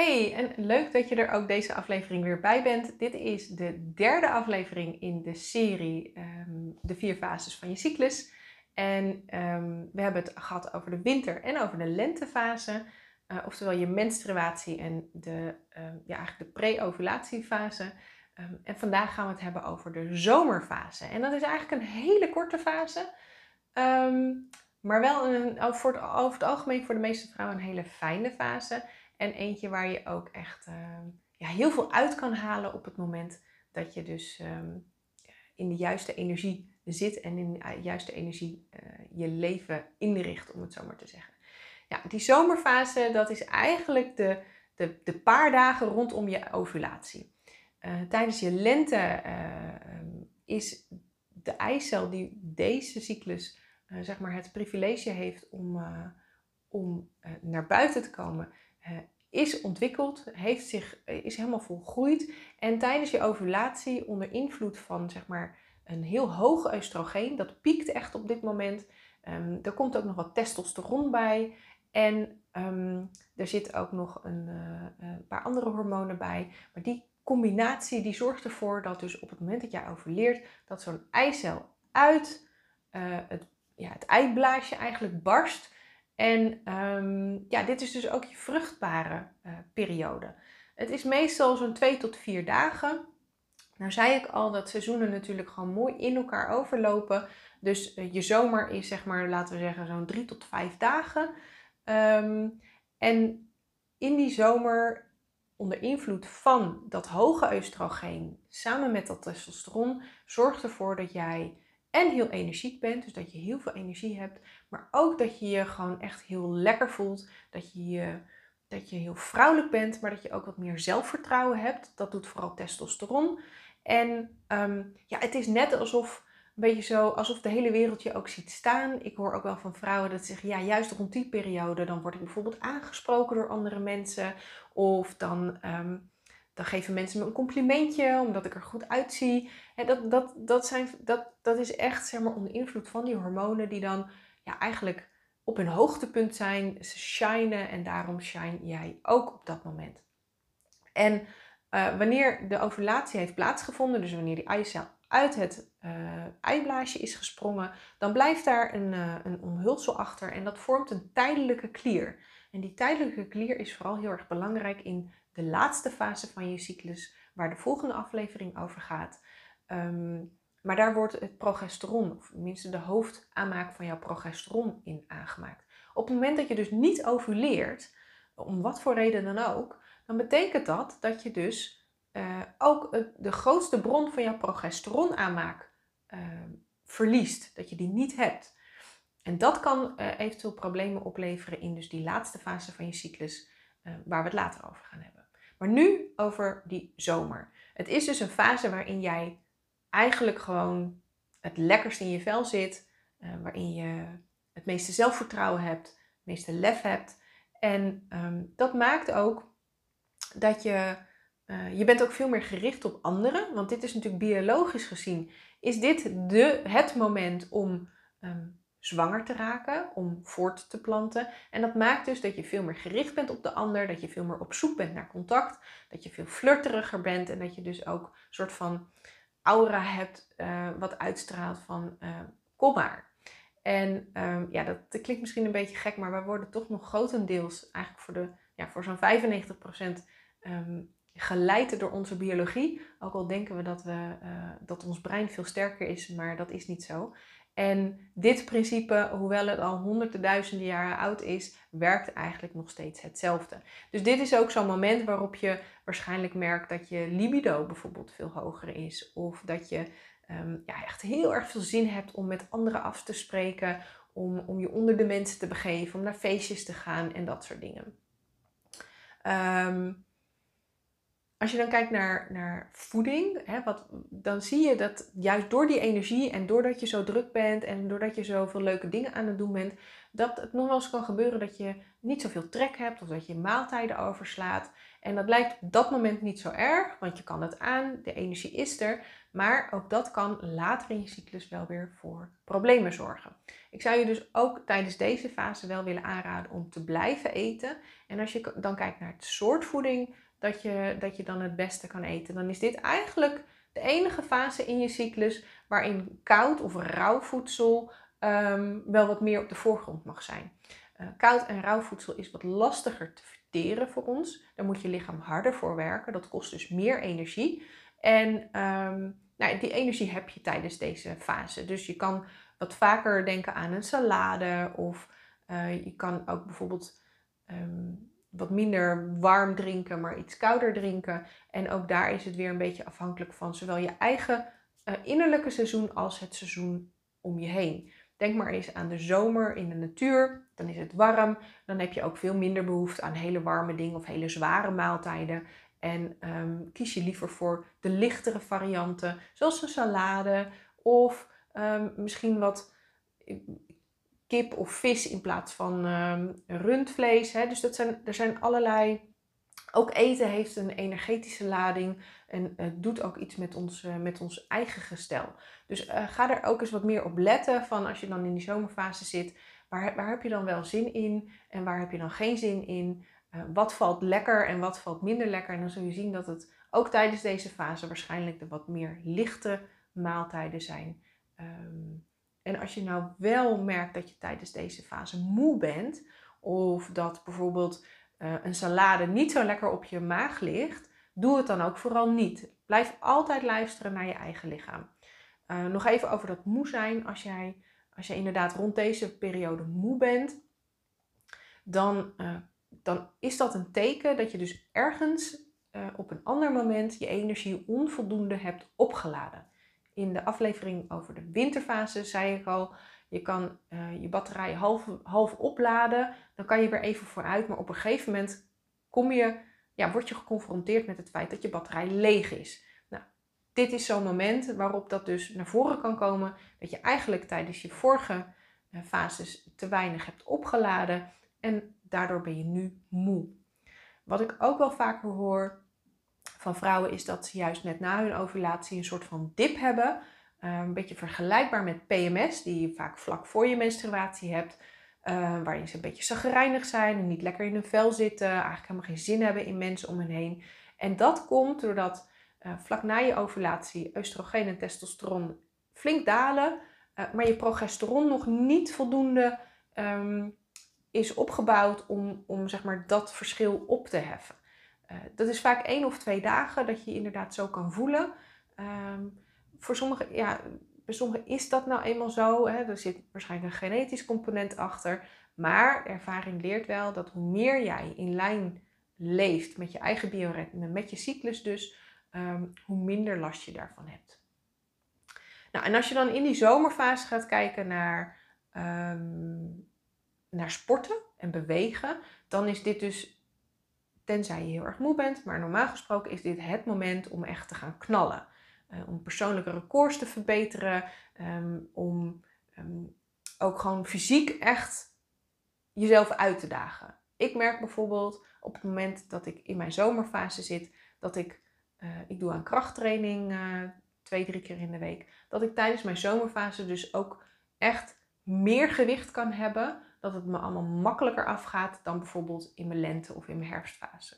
Hey, en leuk dat je er ook deze aflevering weer bij bent. Dit is de derde aflevering in de serie ehm, De vier fases van je cyclus. En ehm, we hebben het gehad over de winter- en over de lentefase. Uh, oftewel je menstruatie en de, ehm, ja, de pre-ovulatiefase. en vandaag gaan we het hebben over de zomerfase. En dat is eigenlijk een hele korte fase. maar wel een, over, het, over het algemeen voor de meeste vrouwen een hele fijne fase. En eentje waar je ook echt ehm, ja, heel veel uit kan halen op het moment dat je dus ehm, in de juiste energie zit en in de juiste energie uh, je leven inricht, om het zo maar te zeggen. Ja, die zomerfase, dat is eigenlijk de, de, de paar dagen rondom je ovulatie. Uh, tijdens je lente uh, is de eicel die deze cyclus, zeg maar, het privilege heeft om, om naar buiten te komen, eh, is ontwikkeld, heeft zich, eh, is helemaal volgroeid. En tijdens je ovulatie, onder invloed van zeg maar, een heel hoog oestrogeen, dat piekt echt op dit moment. Um, er komt ook nog wat testosteron bij. En um, er zit ook nog een, uh, een, paar andere hormonen bij. Maar die combinatie die zorgt ervoor dat dus op het moment dat jij ovuleert, dat zo'n eicel uit het, ja, het eigenlijk barst. En ehm, ja, dit is dus ook je vruchtbare uh, periode. Het is meestal zo'n 2 tot 4 dagen. Nou zei ik al dat seizoenen natuurlijk gewoon mooi in elkaar overlopen. Dus uh, je zomer is zeg maar, laten we zeggen, zo'n 3 tot 5 dagen. Um, en in die zomer, onder invloed van dat hoge oestrogeen samen met dat testosteron, zorgt ervoor dat jij en heel energiek bent, dus dat je heel veel energie hebt, maar ook dat je je gewoon echt heel lekker voelt, dat je, je, dat je heel vrouwelijk bent, maar dat je ook wat meer zelfvertrouwen hebt. Dat doet vooral testosteron. En ehm, ja, het is net alsof, een beetje zo, alsof de hele wereld je ook ziet staan. Ik hoor ook wel van vrouwen dat zeggen, ja, juist rond die periode, dan word ik bijvoorbeeld aangesproken door andere mensen. Of dan ehm, dan geven mensen me een complimentje omdat ik er goed uitzie. Dat, dat, dat, zijn, dat, dat is echt zeg maar, onder invloed van die hormonen die dan ja, eigenlijk op hun hoogtepunt zijn. Ze shinen en daarom shine jij ook op dat moment. En uh, wanneer de ovulatie heeft plaatsgevonden, dus wanneer die eicel uit het uh, eiblaasje is gesprongen, dan blijft daar een, uh, een omhulsel achter en dat vormt een tijdelijke klier. En die tijdelijke klier is vooral heel erg belangrijk in de laatste fase van je cyclus, waar de volgende aflevering over gaat. Um, maar daar wordt het progesteron, of tenminste de hoofdaanmaak van jouw progesteron in aangemaakt. Op het moment dat je dus niet ovuleert, om wat voor reden dan ook, dan betekent dat dat je dus uh, ook de grootste bron van jouw progesteronaanmaak uh, verliest. Dat je die niet hebt. En dat kan uh, eventueel problemen opleveren in dus die laatste fase van je cyclus, waar we het later over gaan hebben. Maar nu over die zomer. Het is dus een fase waarin jij eigenlijk gewoon het lekkerst in je vel zit, uh, waarin je het meeste zelfvertrouwen hebt, het meeste lef hebt. En um, dat maakt ook dat je, uh, je bent ook veel meer gericht op anderen, want dit is natuurlijk biologisch gezien, is dit de, het moment om um, zwanger te raken, om voort te planten. En dat maakt dus dat je veel meer gericht bent op de ander, dat je veel meer op zoek bent naar contact, dat je veel flirteriger bent en dat je dus ook een soort van aura hebt uh, wat uitstraalt van uh, kom maar. En um, ja, dat, klinkt misschien een beetje gek, maar wij worden toch nog grotendeels eigenlijk voor, de, ja, voor zo'n 95% um, ehm, geleid door onze biologie. Ook al denken we dat, we uh, dat ons brein veel sterker is, maar dat is niet zo. En dit principe, hoewel het al honderden duizenden jaren oud is, werkt eigenlijk nog steeds hetzelfde. Dus dit is ook zo'n moment waarop je waarschijnlijk merkt dat je libido bijvoorbeeld veel hoger is. Of dat je um, ja, echt heel erg veel zin hebt om met anderen af te spreken, om, om je onder de mensen te begeven, om naar feestjes te gaan en dat soort dingen. Um, als je dan kijkt naar, naar voeding, hè, wat, dan zie je dat juist door die energie en doordat je zo druk bent en doordat je zoveel leuke dingen aan het doen bent, dat het nog wel eens kan gebeuren dat je niet zoveel trek hebt of dat je maaltijden overslaat. En dat lijkt op dat moment niet zo erg, want je kan het aan, de energie is er. Maar ook dat kan later in je cyclus wel weer voor problemen zorgen. Ik zou je dus ook tijdens deze fase wel willen aanraden om te blijven eten. En als je dan kijkt naar het soort voeding dat je, dat je dan het beste kan eten, dan is dit eigenlijk de enige fase in je cyclus waarin koud of rauw voedsel ehm, wel wat meer op de voorgrond mag zijn. Uh, koud en rauw voedsel is wat lastiger te verteren voor ons. Daar moet je lichaam harder voor werken. Dat kost dus meer energie. En um, nou, die energie heb je tijdens deze fase. Dus je kan wat vaker denken aan een salade. Of uh, je kan ook bijvoorbeeld um, wat minder warm drinken, maar iets kouder drinken. En ook daar is het weer een beetje afhankelijk van zowel je eigen uh, innerlijke seizoen als het seizoen om je heen. Denk maar eens aan de zomer in de natuur. Dan is het warm. Dan heb je ook veel minder behoefte aan hele warme dingen of hele zware maaltijden. En um, kies je liever voor de lichtere varianten, zoals een salade of um, misschien wat eh, kip of vis in plaats van um, rundvlees. Hè. Dus dat zijn, er zijn allerlei. Ook eten heeft een energetische lading en het doet ook iets met ons, uh, met ons eigen gestel. Dus uh, ga er ook eens wat meer op letten van als je dan in die zomerfase zit. Waar, waar heb je dan wel zin in en waar heb je dan geen zin in? Uh, wat valt lekker en wat valt minder lekker? En dan zul je zien dat het ook tijdens deze fase waarschijnlijk de wat meer lichte maaltijden zijn. Um, en als je nou wel merkt dat je tijdens deze fase moe bent, of dat bijvoorbeeld uh, een salade niet zo lekker op je maag ligt, doe het dan ook vooral niet. Blijf altijd luisteren naar je eigen lichaam. Uh, nog even over dat moe zijn. Als jij, als jij inderdaad rond deze periode moe bent, dan, uh, dan is dat een teken dat je dus ergens op een ander moment je energie onvoldoende hebt opgeladen in de aflevering over de winterfase zei ik al, je kan uh, je batterij half, half opladen, dan kan je weer even vooruit, maar op een gegeven moment kom je, ja, word je geconfronteerd met het feit dat je batterij leeg is. Nou, dit is zo'n moment waarop dat dus naar voren kan komen, dat je eigenlijk tijdens je vorige uh, fases te weinig hebt opgeladen en daardoor ben je nu moe. Wat ik ook wel vaker hoor, van vrouwen is dat ze juist net na hun ovulatie een soort van dip hebben. Uh, een beetje vergelijkbaar met PMS, die je vaak vlak voor je menstruatie hebt. Uh, waarin ze een beetje zagrijnig zijn niet lekker in hun vel zitten. Eigenlijk helemaal geen zin hebben in mensen om hen heen. En dat komt doordat uh, vlak na je ovulatie oestrogeen en testosteron flink dalen. maar je progesteron nog niet voldoende um, is opgebouwd om, om zeg maar, dat verschil op te heffen. Uh, dat is vaak één of twee dagen dat je je inderdaad zo kan voelen. Um, voor sommigen, ja, is dat nou eenmaal zo. Hè? Er zit waarschijnlijk een genetisch component achter. Maar ervaring leert wel dat hoe meer jij in lijn leeft met je eigen bioritme, met je cyclus dus, um, hoe minder last je daarvan hebt. Nou, en als je dan in die zomerfase gaat kijken naar, um, naar sporten en bewegen, dan is dit dus tenzij je heel erg moe bent. Maar normaal gesproken is dit het moment om echt te gaan knallen. Uh, om persoonlijke records te verbeteren. Um, om um, ook gewoon fysiek echt jezelf uit te dagen. Ik merk bijvoorbeeld op het moment dat ik in mijn zomerfase zit, dat ik, uh, ik doe aan krachttraining uh, twee, drie keer in de week. Dat ik tijdens mijn zomerfase dus ook echt meer gewicht kan hebben dat het me allemaal makkelijker afgaat dan bijvoorbeeld in mijn lente of in mijn herfstfase.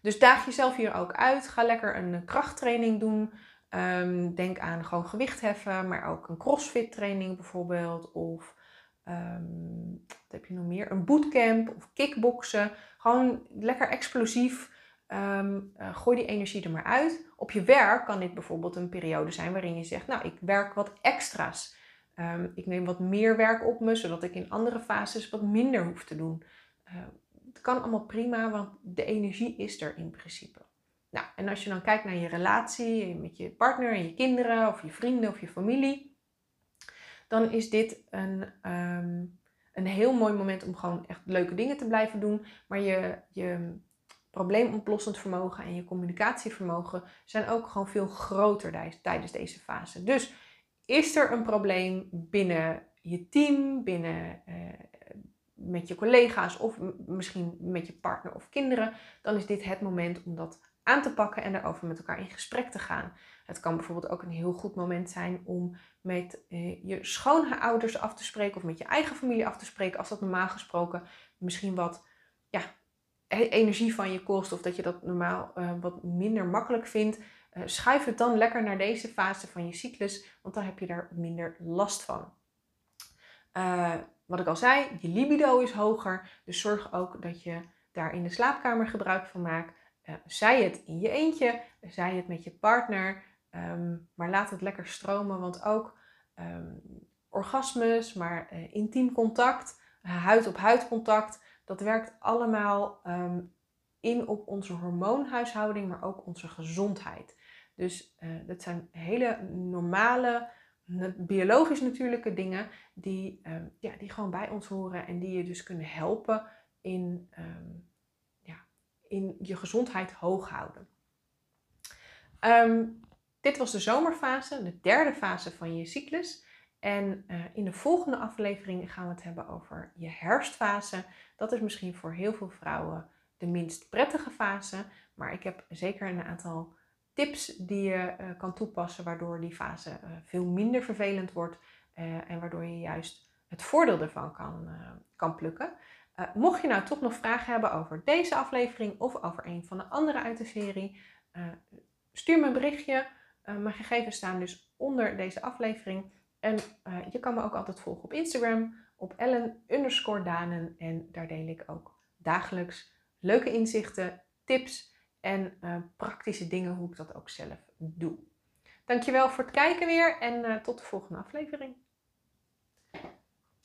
Dus daag jezelf hier ook uit. Ga lekker een krachttraining doen. Um, denk aan gewoon gewicht heffen, maar ook een crossfit training bijvoorbeeld. Of um, wat heb je nog meer? Een bootcamp of kickboksen. Gewoon lekker explosief. Um, uh, gooi die energie er maar uit. Op je werk kan dit bijvoorbeeld een periode zijn waarin je zegt, nou ik werk wat extra's. Um, ik neem wat meer werk op me, zodat ik in andere fases wat minder hoef te doen. Uh, het kan allemaal prima, want de energie is er in principe. Nou, en als je dan kijkt naar je relatie met je partner en je kinderen, of je vrienden of je familie, dan is dit een, um, een heel mooi moment om gewoon echt leuke dingen te blijven doen. Maar je, je probleemoplossend vermogen en je communicatievermogen zijn ook gewoon veel groter tijdens deze fase. Dus is er een probleem binnen je team, binnen, uh, met je collega's of misschien met je partner of kinderen, dan is dit het moment om dat aan te pakken en daarover met elkaar in gesprek te gaan. Het kan bijvoorbeeld ook een heel goed moment zijn om met uh, je schoonouders af te spreken of met je eigen familie af te spreken, als dat normaal gesproken misschien wat ja, e-, energie van je kost of dat je dat normaal uh, wat minder makkelijk vindt. Uh, schuif het dan lekker naar deze fase van je cyclus, want dan heb je daar minder last van. wat ik al zei, je libido is hoger, dus zorg ook dat je daar in de slaapkamer gebruik van maakt. zij het in je eentje, zij het met je partner. Ehm, maar laat het lekker stromen, want ook um, orgasmes, maar uh, intiem contact, huid op huid contact, dat werkt allemaal um, in op onze hormoonhuishouding, maar ook onze gezondheid. Dus uh, dat zijn hele normale, biologisch natuurlijke dingen die, ja, die gewoon bij ons horen en die je dus kunnen helpen in, ja, in je gezondheid hoog houden. Um, dit was de zomerfase, de derde fase van je cyclus. En uh, in de volgende aflevering gaan we het hebben over je herfstfase. Dat is misschien voor heel veel vrouwen de minst prettige fase. Maar ik heb zeker een aantal tips die je uh, kan toepassen, waardoor die fase uh, veel minder vervelend wordt. en waardoor je juist het voordeel ervan kan, kan plukken. mocht je nou toch nog vragen hebben over deze aflevering of over een van de andere uit de serie, stuur me een berichtje. Mijn gegevens staan dus onder deze aflevering. En je kan me ook altijd volgen op Instagram, op Ellen underscore. En daar deel ik ook dagelijks leuke inzichten, tips en uh, praktische dingen hoe ik dat ook zelf doe. Dankjewel voor het kijken weer en tot de volgende aflevering.